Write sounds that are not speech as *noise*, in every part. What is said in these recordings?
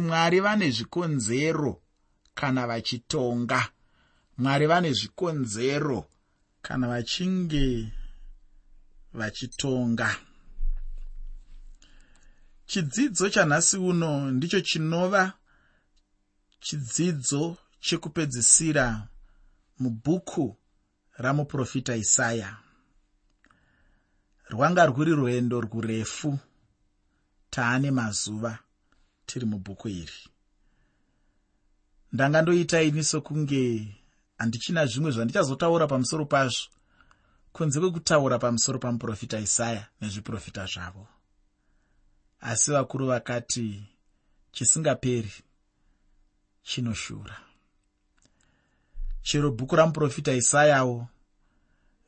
mwari vane zvikonzero kana vachitonga. Mwari vane zvikonzero kana vachinge vachitonga. Chidzidzo chanhasi uno ndicho chinova chidzidzo chekupedzisira mubhuku ramuprofita isaya. Rwanga rwuri rwendo rwurefu. Taane mazuva tiri mubhuku iri. Ndanga ndoita ini sokunge handichina zvimwe zvandichazotaura pamusoro pazvo kunze kwekutaura pamusoro pamuprofita isaya nezviprofita zvavo. Asi vakuru vakati chisingaperi chinoshura. Chero bhuku ramuprofita isayawo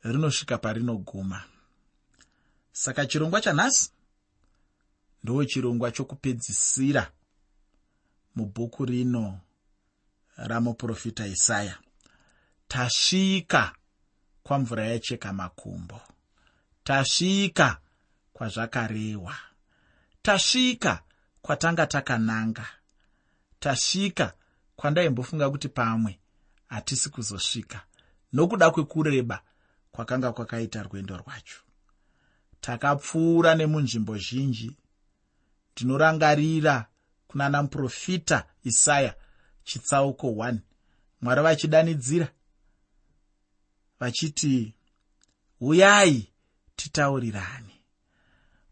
rinosvika parinoguma. Saka chirongwa chanhasi ndo chirongwa chokupedzisira mubhuku rino ramuprofita isaya. Tasvika kwamvura yacheka makumbo. Tasvika kwazvakarehwa. Tasvika kwatanga takananga. Tasvika kwandaimbofunga kuti pamwe hatisi kuzosvika. Nokuda kwekureba kwakanga kwakaita rwendo rwacho. Takapfuura nemunzvimbo zhinji ndinorangarira kunana muprofita isaya chitsauko 1 mwari vachidanidzira vachiti uyai titaurirani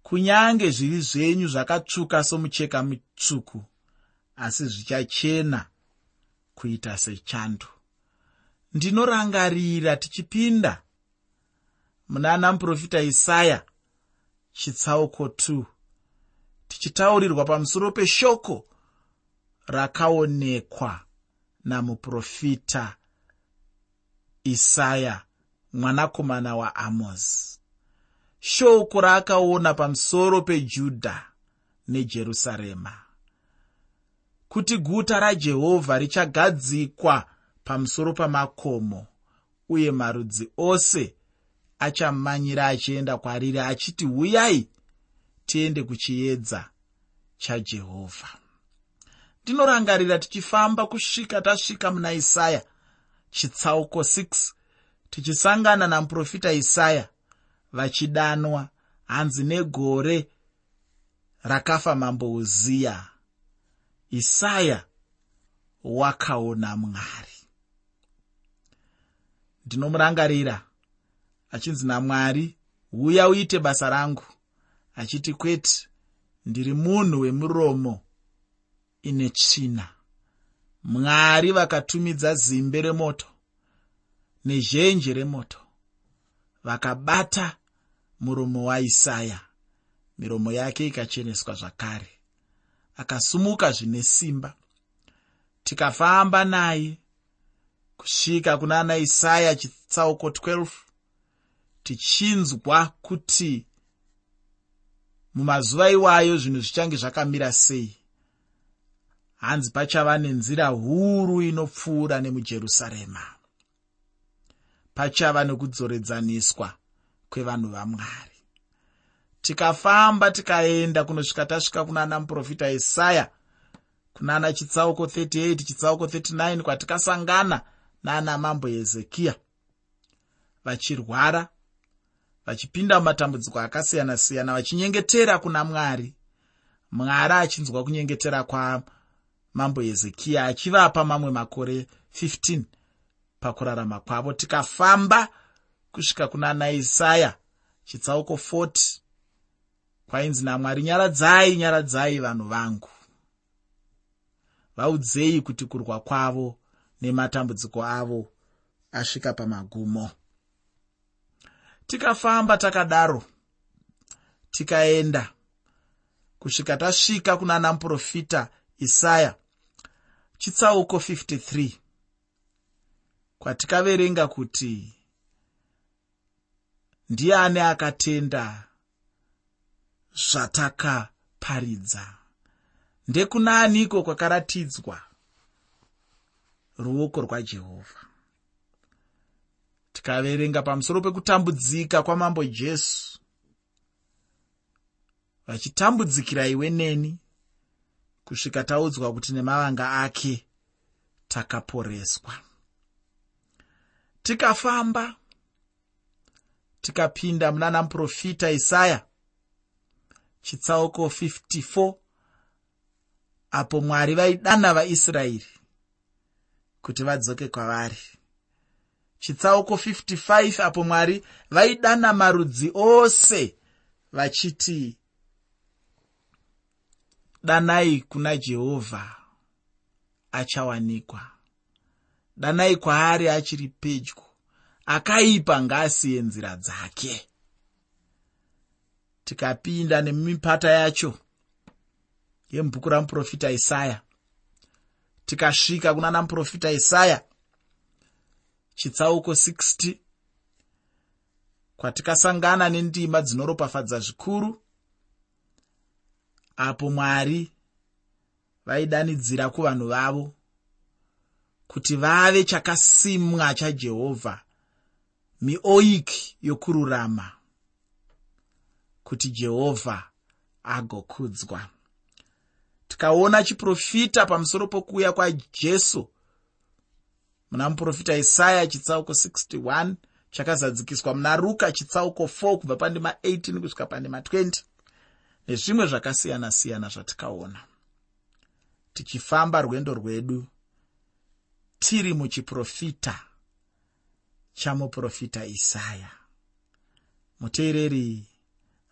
kunyange zviri zvenyu zvakatsvuka somucheka mutsvuku asi zvichachena kuita sechando. Ndinorangarira tichipinda muna ana muprofita isaya chitsauko 2 tichitaurirwa pamusoro peshoko rakaonekwa namuprofita isaya mwanakomana waamozi shoko raakaona pamusoro pejudha nejerusarema. Kuti guta rajehovha richagadzikwa pamusoro pamakomo uye marudzi ose achamanyira achienda kwariri achiti huyai tiende kuchiedza chajehovha ndinorangarira tichifamba kusvika tasvika muna isaya chitsauko 6 tichisangana namuprofita isaya vachidanwa hanzi negore rakafa mambo uziya isaya wakaona mwari. Ndinomurangarira achinzi namwari uya uite basa rangu achiti kwete ndiri munhu wemuromo ine tsvina. Mwari vakatumidza zimbe remoto nezhenje remoto. Vakabata muromo waisaya. Miromo yake ikacheneswa zvakare. Akasumuka zvine simba. Tikafamba naye kusvika kuna ana isaya chitsauko 12 tichinzwa kuti mumazuva iwayo zvinhu zvichange zvakamira sei. Hanzi pachava nenzira huru inopfuura nemujerusarema. Pachava nekudzoredzaniswa kwevanhu vamwari. Tikafamba tikaenda kunosvika tasvika kuna ana muprofita isaya kuna ana chitsauko 38 chitsauko 39 kwatikasangana naana mambo hezekiya vachirwara vachipinda mumatambudziko akasiyana-siyana vachinyengetera kuna mwari. Mwari achinzwa kunyengetera kwamambo hezekiya achivapa mamwe makore 15 pakurarama kwavo. Tikafamba kusvika kuna ana isaya chitsauko 40 kwainzi namwari nyaradzai nyaradzai vanhu vangu. Vaudzei kuti kurwa kwavo nematambudziko avo asvika pamagumo tikafamba takadaro. Tikaenda. Kusvika tasvika kuna ana muprofita isaya. Chitsauko 53 kwatikaverenga kuti ndiani akatenda zvatakaparidza. Ndekunaaniko kwakaratidzwa? Ruoko rwajehovha tikaverenga pamusoro pekutambudzika kwamambo jesu. Vachitambudzikira iwe neni kusvika taudzwa kuti nemavanga ake takaporeswa. Tikafamba tikapinda muna namuprofita isaya chitsauko 54 apo mwari vaidana vaisraeri kuti vadzoke kwavari chitsauko 55 apo mwari vaidana marudzi ose vachiti danai kuna jehovha achawanikwa. Danai kwaari achiri pedyo akaipa ngaasiye nzira dzake. Tikapinda nemipata yacho yemubhuku ramuprofita isaya. Tikasvika kuna namuprofita isaya chitsauko 60 kwatikasangana nendima dzinoropafadza zvikuru apo mwari vaidanidzira kuvanhu vavo kuti vave chakasimwa chajehovha mioiki yokururama kuti jehovha agokudzwa. Tikaona chiprofita pamusoro pokuuya kwajesu muna muprofita isaya chitsauko 61 chakazadzikiswa muna ruka chitsauko 4 kubva pandima 18 kusvika pandima 20 nezvimwe zvakasiyana-siyana zvatikaona. Tichifamba rwendo rwedu tiri muchiprofita chamuprofita isaya muteereri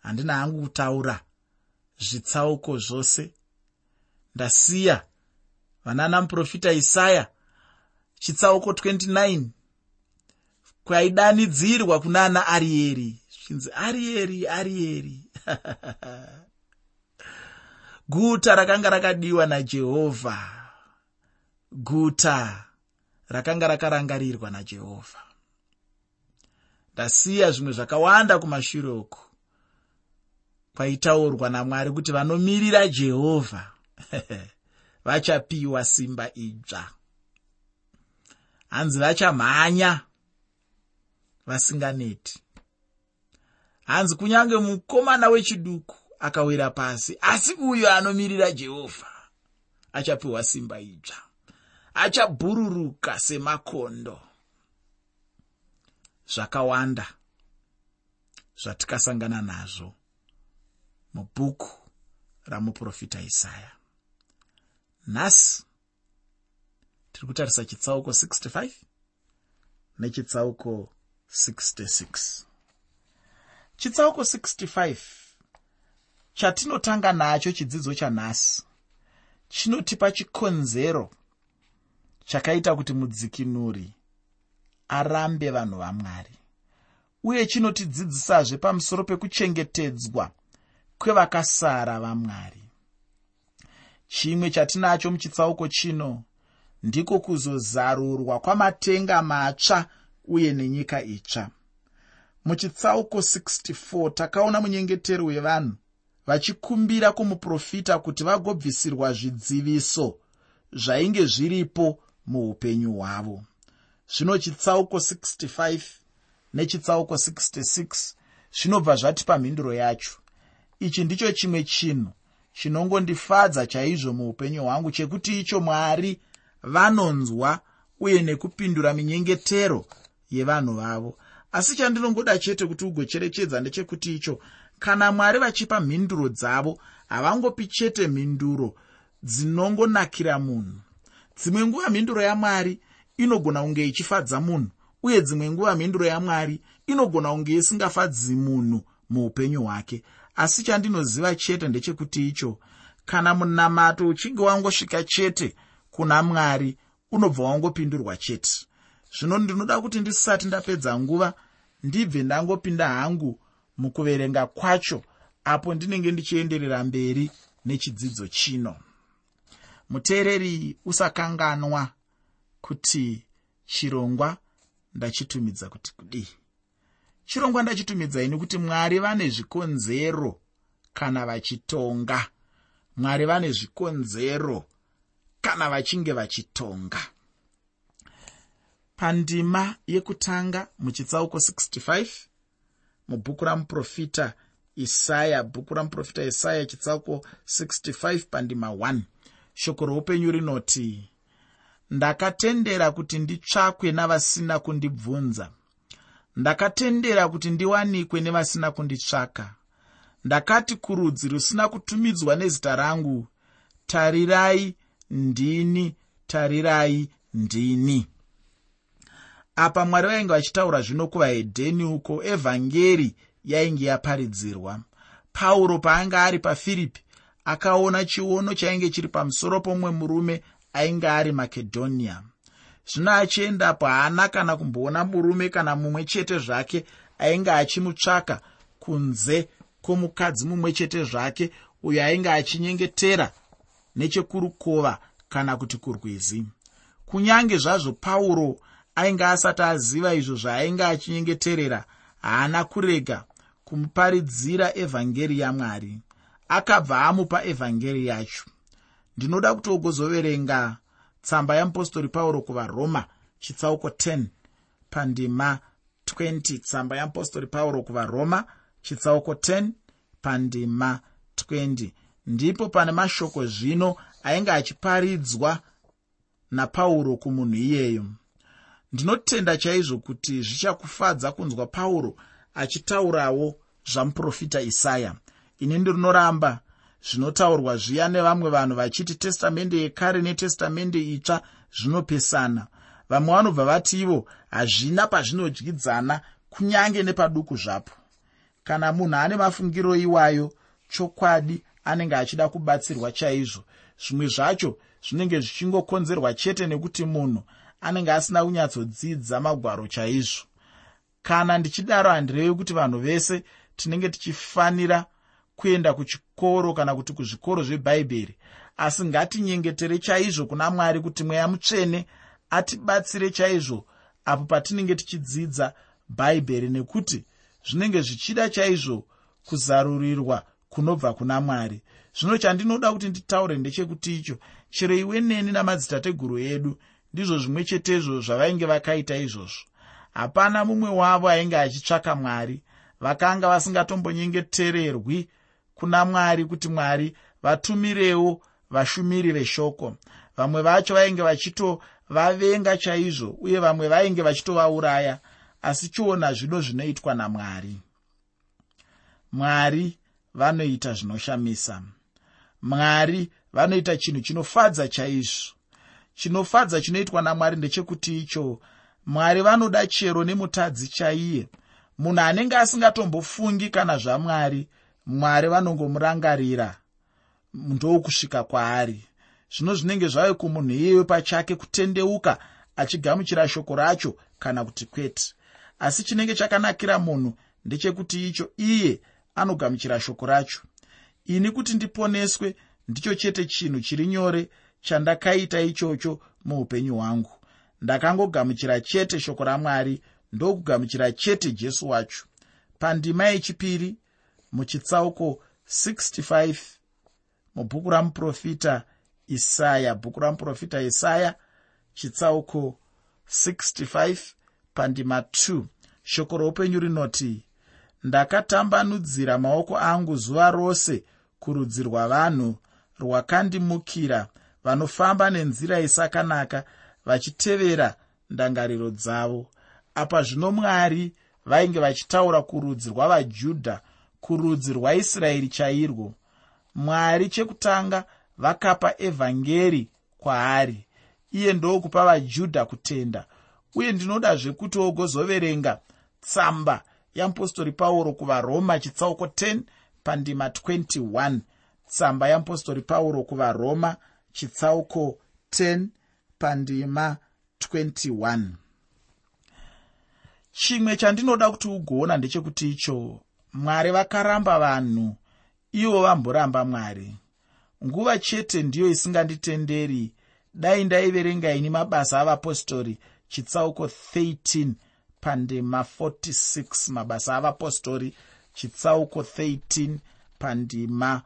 handina hangu kutaura zvitsauko zvose. Ndasiya vanana muprofita isaya chitsauko 29 kwaidanidzirwa kuna ana arieri. Zvichinzi arieri arieri. *laughs* Guta rakanga rakadiwa najehovha guta rakanga rakarangarirwa najehovha ndasiya zvimwe zvakawanda kumashure uku. Kwaitaurwa namwari kuti vanomirira jehovha *laughs* vachapiwa simba idzva hanzi vachamhanya vasinganeti. Hanzi kunyange mukomana wechiduku akawira pasi asi uyo anomirira jehovha achapiwa simba idzva achabhururuka semakondo. Zvakawanda zvatikasangana nazvo mubhuku ramuprofita isaya. Nhasi tiri kutarisa chitsauko 65 nechitsauko 66 chitsauko 65 chatinotanga nacho chidzidzo chanhasi chinotipa chikonzero chakaita kuti mudzikinuri arambe vanhu vamwari uye chinotidzidzisazve pamusoro pekuchengetedzwa kwevakasara vamwari. Chimwe chatinacho muchitsauko chino ndiko kuzozarurwa kwamatenga matsva uye nenyika itsva. Muchitsauko 64 takaona munyengetero wevanhu vachikumbira kumuprofita kuti vagobvisirwa zvidziviso zvainge zviripo muupenyu hwavo. Zvino chitsauko 65 nechitsauko 66 zvinobva zvatipa mhinduro yacho ichi ndicho chimwe chinhu chinongondifadza chaizvo muupenyu hwangu chekuti icho mwari vanonzwa uye nekupindura minyengetero yevanhu vavo. Asi chandinongoda chete kuti ugocherechedza ndechekuti icho kana mwari vachipa mhinduro dzavo havangopi chete mhinduro dzinongonakira munhu. Dzimwe nguva mhinduro yamwari inogona kunge ichifadza munhu uye dzimwe nguva mhinduro yamwari inogona kunge isingafadzi munhu muupenyu hwake. Asi chandinoziva chete ndechekuti icho kana munamato uchinge wangosvika chete kuna mwari unobva wangopindurwa chete. Zvino ndinoda kuti ndisati ndapedza nguva ndibve ndangopinda hangu mukuverenga kwacho apo ndinenge ndichienderera mberi nechidzidzo chino. Muteereri usakanganwa kuti chirongwa ndachitumidza kuti kudii? Chirongwa ndachitumidzai nekuti mwari vane zvikonzero kana vachitonga? Mwari vane zvikonzero kana vachinge vachitonga. Pandima yekutanga muchitsauko 65 mubhuku ramuprofita isaya bhuku ramuprofita isaya chitsauko 65 pandima 1 shoko roupenyu rinoti ndakatendera kuti nditsvakwe navasina kundibvunza. Ndakatendera kuti ndiwanikwe nevasina kunditsvaka. Ndakati kurudzi rusina kutumidzwa nezita rangu tarirai ndini tarirai ndini. Apa mwari vainge vachitaura zvino kuvahedheni uko evhangeri yainge yaparidzirwa. Pauro paanga ari pafiripi akaona chiono chainge chiri pamusoro pomumwe murume ainge ari makedhonia. Zvino achiendapo haana kana kumboona murume kana mumwe chete zvake ainge achimutsvaka kunze kwomukadzi mumwe chete zvake uyo ainge achinyengetera nechekurukova kana kuti kurwizi. Kunyange zvazvo pauro ainge asati aziva izvo zvaainge achinyengeterera haana kurega kumuparidzira evhangeri yamwari akabva amupa evhangeri yacho. Ndinoda kuti ugozoverenga tsamba yamupostori pauro kuvaroma chitsauko 10 pandima 20 tsamba yamupostori pauro kuvaroma chitsauko 10 pandima 20 ndipo pane mashoko zvino ainge achiparidzwa napauro kumunhu iyeyo. Ndinotenda chaizvo kuti zvichakufadza kunzwa pauro achitaurawo zvamuprofita isaya. Ini ndirinoramba zvinotaurwa zviya nevamwe vanhu vachiti testamende yekare netestamende itsva zvinopesana. Vamwe vanobva vati ivo hazvina pazvinodyidzana kunyange nepaduku zvapo. Kana munhu ane mafungiro iwayo chokwadi anenge achida kubatsirwa chaizvo. Zvimwe zvacho zvinenge zvichingokonzerwa chete nekuti munhu anenge asina kunyatsodzidza magwaro chaizvo. Kana ndichidaro handirevi kuti vanhu vese tinenge tichifanira kuenda kuchikoro kana kuti kuzvikoro zvebhaibheri asi ngatinyengetere chaizvo kuna mwari kuti mweya mutsvene atibatsire chaizvo apo patinenge tichidzidza bhaibheri nekuti zvinenge zvichida chaizvo kuzarurirwa kunobva kuna mwari. Zvino chandinoda kuti nditaure ndechekuti icho chero iwe neni namadzitateguru edu ndizvo zvimwe chetezvo zvavainge vakaita izvozvo? Hapana mumwe wavo ainge achitsvaka mwari vakanga vasingatombonyengetererwi kuna mwari kuti mwari vatumirewo vashumiri veshoko. Vamwe vacho vainge vachitovavenga chaizvo uye vamwe vainge vachitovauraya asi chiona zvino zvinoitwa namwari. Mwari vanoita zvinoshamisa. Mwari vanoita chinhu chinofadza chaizvo. Chinofadza chinoitwa namwari ndechekuti icho mwari vanoda chero nemutadzi chaiye. Munhu anenge asingatombofungi kana zvamwari mwari vanongomurangarira ndokusvika kwaari. Zvino zvinenge zvave kumunhu iyeyo pachake kutendeuka achigamuchira shoko racho kana kuti kwete. Asi chinenge chakanakira munhu ndechekuti icho iye anogamuchira shoko racho. Ini kuti ndiponeswe ndicho chete chinhu chiri nyore chandakaita ichocho muupenyu hwangu. Ndakangogamuchira chete shoko ramwari ndokugamuchira chete jesu wacho. Pandima yechipiri muchitsauko 65 mubhuku ramuprofita isaya bhuku ramuprofita isaya chitsauko 65 pandima 2 shoko roupenyu rinoti ndakatambanudzira maoko angu zuva rose kurudzi rwavanhu rwakandimukira vanofamba nenzira isakanaka vachitevera ndangariro dzavo. Apa zvino mwari vainge vachitaura kurudzi rwavajudha kurudzi rwaisraeri chairwo. Mwari chekutanga vakapa evhangeri kwaari iye ndokupa vajudha kutenda uye ndinoda zvekuti wogozoverenga tsamba yeapostori pauro kuvaroma chitsauko 10 pandima 21 tsamba yeapostori pauro kuvaroma chitsauko 10 pandima 21 chimwe chandinoda kuti ugoona ndechekuti icho mwari vakaramba vanhu ivo vamboramba mwari. Nguva chete ndiyo isinganditenderi. Dai ndaiverenga ini mabasa avapostori chitsauko 13 pandima 46 mabasa avapostori chitsauko 13 pandima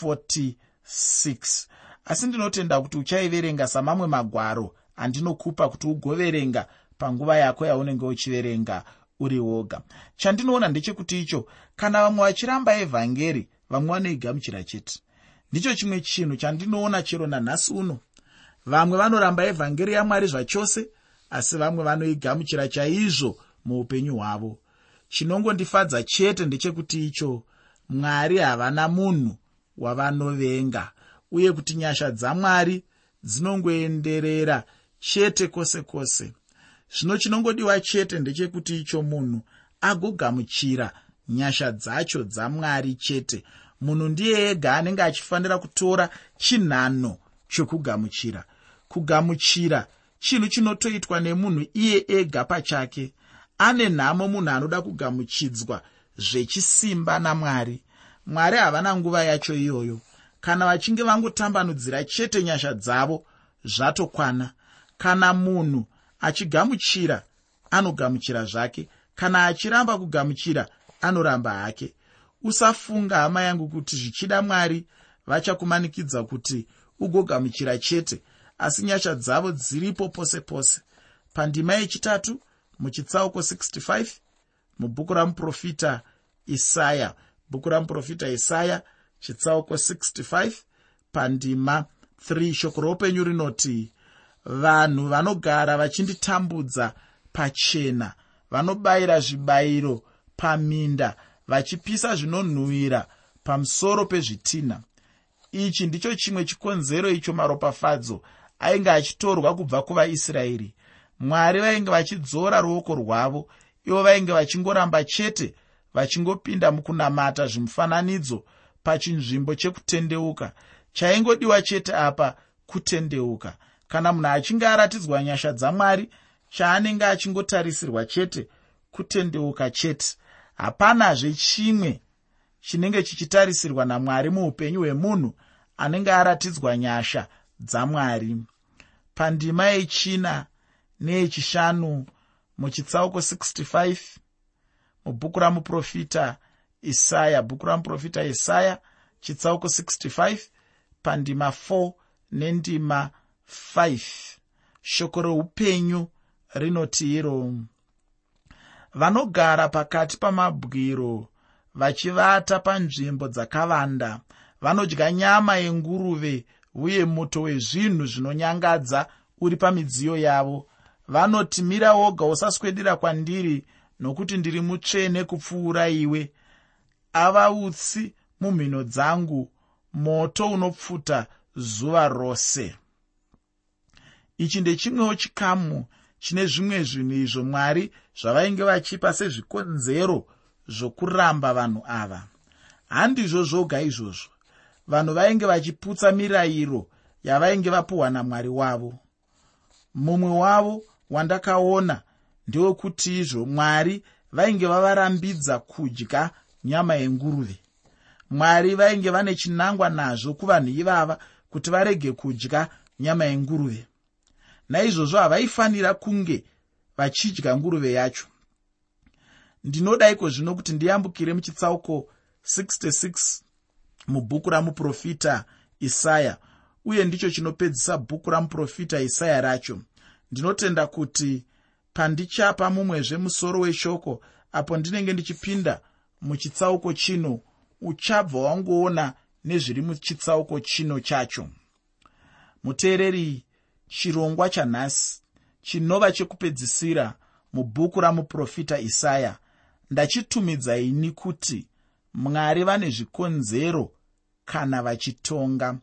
46 asi ndinotenda kuti uchaiverenga samamwe magwaro andinokupa kuti ugoverenga panguva yako yaunenge uchiverenga uri woga. Chandinoona ndechekuti icho kana vamwe vachiramba evhangeri vamwe vanoigamuchira chete. Ndicho chimwe chinhu chandinoona chero nanhasi uno. Vamwe vanoramba evhangeri yamwari zvachose asi vamwe vanoigamuchira chaizvo muupenyu hwavo. Chinongondifadza chete ndechekuti icho mwari havana munhu wavanovenga uye kuti nyasha dzamwari dzinongoenderera chete kwose kwose zvino chinongodiwa chete ndechekuti icho munhu agogamuchira nyasha dzacho dzamwari chete. Munhu ndiye ega anenge achifanira kutora chinhano chokugamuchira. Kugamuchira chinhu chinotoitwa nemunhu iye ega pachake ane nhamo munhu anoda kugamuchidzwa zvechisimba namwari. Mwari havana nguva yacho iyoyo. Kana vachinge vangotambanudzira chete nyasha dzavo zvatokwana. Kana munhu achigamuchira anogamuchira zvake. Kana achiramba kugamuchira anoramba hake. Usafunga hama yangu kuti zvichida mwari vachakumanikidza kuti ugogamuchira chete asi nyasha dzavo dziripo pose pose. Pandima yechitatu muchitsauko 65 mubhuku ramuprofita isaya. Bhuku ramuprofita isaya chitsauko 65 pandima 3 shoko roupenyu rinoti vanhu vanogara vachinditambudza pachena vanobayira zvibayiro paminda vachipisa zvinonhuhwira pamusoro pezvitinha. Ichi ndicho chimwe chikonzero icho maropafadzo ainge achitorwa kubva kuvaisraeri. Mwari vainge vachidzora ruoko rwavo ivo vainge vachingoramba chete vachingopinda mukunamata zvimufananidzo pachinzvimbo chekutendeuka. Chaingodiwa chete apa kutendeuka. Kana munhu achinge aratidzwa nyasha dzamwari chaanenge achingotarisirwa chete kutendeuka chete. Hapanazve chimwe chinenge chichitarisirwa namwari muupenyu hwemunhu anenge aratidzwa nyasha dzamwari. Pandima yechina neyechishanu muchitsauko 65 mubhuku ramuprofita isaya bhuku ramuprofita isaya chitsauko 65 pandima 4 nendima 5 shoko reupenyu rinoti iro vanogara pakati pamabwiro vachivata panzvimbo dzakavanda. Vanodya nyama yenguruve uye muto wezvinhu zvinonyangadza uri pamidziyo yavo. Vanoti mira woga usaswedera kwandiri nokuti ndiri mutsvene kupfuura iwe. Ava utsi mumhino dzangu moto unopfuta zuva rose. Ichi ndechimwewo chikamu chine zvimwe zvinhu izvo mwari zvavainge vachipa sezvikonzero zvokuramba vanhu ava. Handizvo zvoga izvozvo vanhu vainge vachiputsa mirayiro yavainge vapuhwa namwari wavo. Mumwe wavo wandakaona ndewekuti izvo mwari vainge vavarambidza kudya nyama yenguruve. Mwari vainge vane chinangwa nazvo kuvanhu ivava kuti varege kudya nyama yenguruve. Naizvozvo havaifanira kunge vachidya nguruve yacho. Ndinodaiko zvino kuti ndiyambukire muchitsauko 66 mubhuku ramuprofita isaya uye ndicho chinopedzisa bhuku ramuprofita isaya racho. Ndinotenda kuti pandichapa mumwezve musoro weshoko apo ndinenge ndichipinda muchitsauko chino uchabva wangoona nezviri muchitsauko chino chacho. Muteereri chirongwa chanhasi chinova chekupedzisira mubhuku ramuprofita isaya. Ndachitumidzaini kuti mwari vane zvikonzero kana vachitonga.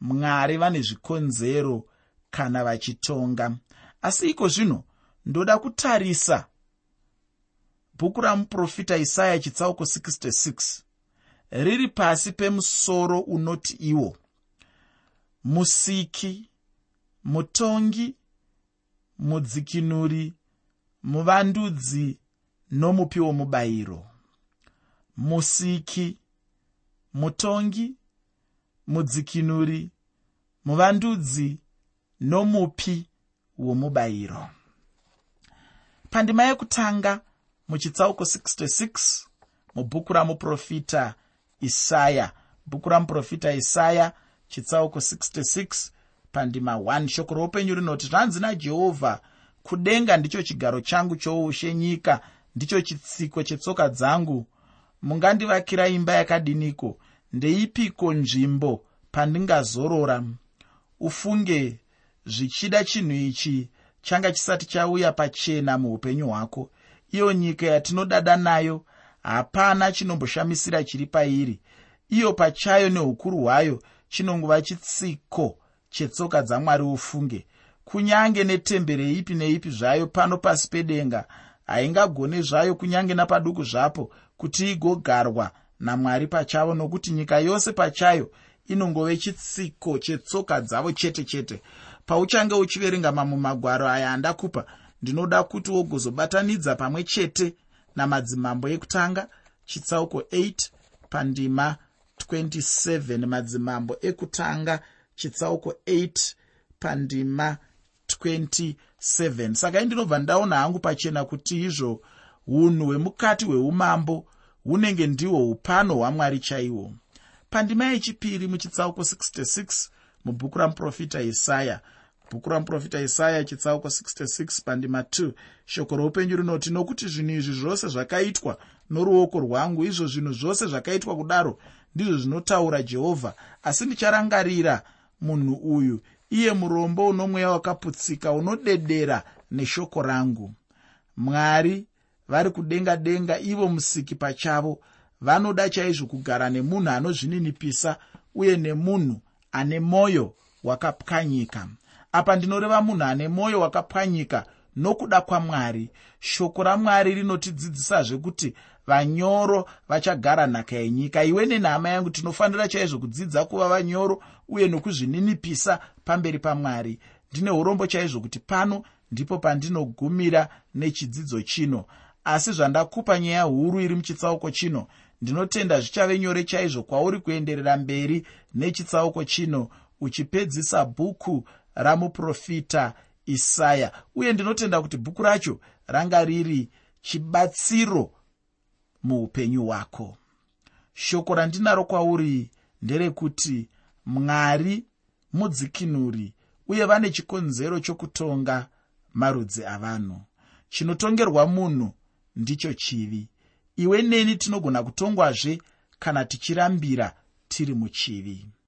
Mwari vane zvikonzero kana vachitonga. Asi iko zvino ndoda kutarisa. Bhuku ramuprofita isaya chitsauko 66 riri pasi pemusoro unoti iwo musiki mutongi mudzikinuri muvandudzi nomupi womubayiro. Musiki mutongi mudzikinuri muvandudzi nomupi womubayiro. Pandima yekutanga muchitsauko 66 mubhuku ramuprofita isaya. Bhuku ramuprofita isaya chitsauko 66 pandima 1 shoko roupenyu rinoti zvanzi najehovha kudenga ndicho chigaro changu choushe nyika ndicho chitsiko chetsoka dzangu. Mungandivakira imba yakadiniko ndeipiko nzvimbo pandingazorora? Ufunge zvichida chinhu ichi changa chisati chauya pachena muupenyu hwako. Iyo nyika yatinodada nayo hapana chinomboshamisira chiri pairi. Iyo pachayo neukuru hwayo chinongova chitsiko chetsoka dzamwari ufunge. Kunyange netembere ipi neipi zvayo pano pasi pedenga haingagone zvayo kunyange napaduku zvapo kuti igogarwa namwari pachavo nokuti nyika yose pachayo inongove chitsiko chetsoka dzavo chete chete. Pauchange uchiverenga mamwe magwaro aya andakupa ndinoda kuti wogozobatanidza pamwe chete namadzimambo ekutanga chitsauko 8 pandima 27 madzimambo ekutanga chitsauko 8 pandima 27 saka indinobva ndaona hangu pachena kuti izvo unhu hwemukati hweumambo hunenge ndihwo upano hwamwari chaihwo pandima yechipiri muchitsauko 66 mubhuku ramuprofita isaya. Bhuku ramuprofita isaya chitsauko 66 pandima 2 shoko roupenyu rinoti nokuti zvinhu izvi zvose zvakaitwa noruoko rwangu izvo zvinhu zvose zvakaitwa kudaro ndizvo zvinotaura jehovha. Asi ndicharangarira munhu uyu iye murombo uno mweya wakaputsika unodedera neshoko rangu. Mwari vari kudenga denga ivo musiki pachavo. Vanoda chaizvo kugara nemunhu anozvininipisa uye nemunhu ane mwoyo wakapwanyika. Apa ndinoreva munhu ane mwoyo wakapwanyika nokuda kwamwari. Shoko ramwari rinotidzidzisazve kuti vanyoro vachagara nhaka yenyika. Iwe nenhama yangu tinofanira chaizvo kudzidza kuva vanyoro uye nokuzvininipisa pamberi pamwari. Ndine urombo chaizvo kuti pano ndipo pandinogumira nechidzidzo chino asi zvandakupa nyaya huru iri muchitsauko chino ndinotenda zvichave nyore chaizvo kwauri kuenderera mberi nechitsauko chino uchipedzisa bhuku ramuprofita isaya. Uye ndinotenda kuti bhuku racho ranga riri chibatsiro muupenyu hwako. Shoko randinaro kwauri nderekuti mwari mudzikinuri uye vane chikonzero chokutonga marudzi avanhu. Chinotongerwa munhu ndicho chivi. Iwe neni tinogona kutongwazve kana tichirambira tiri muchivi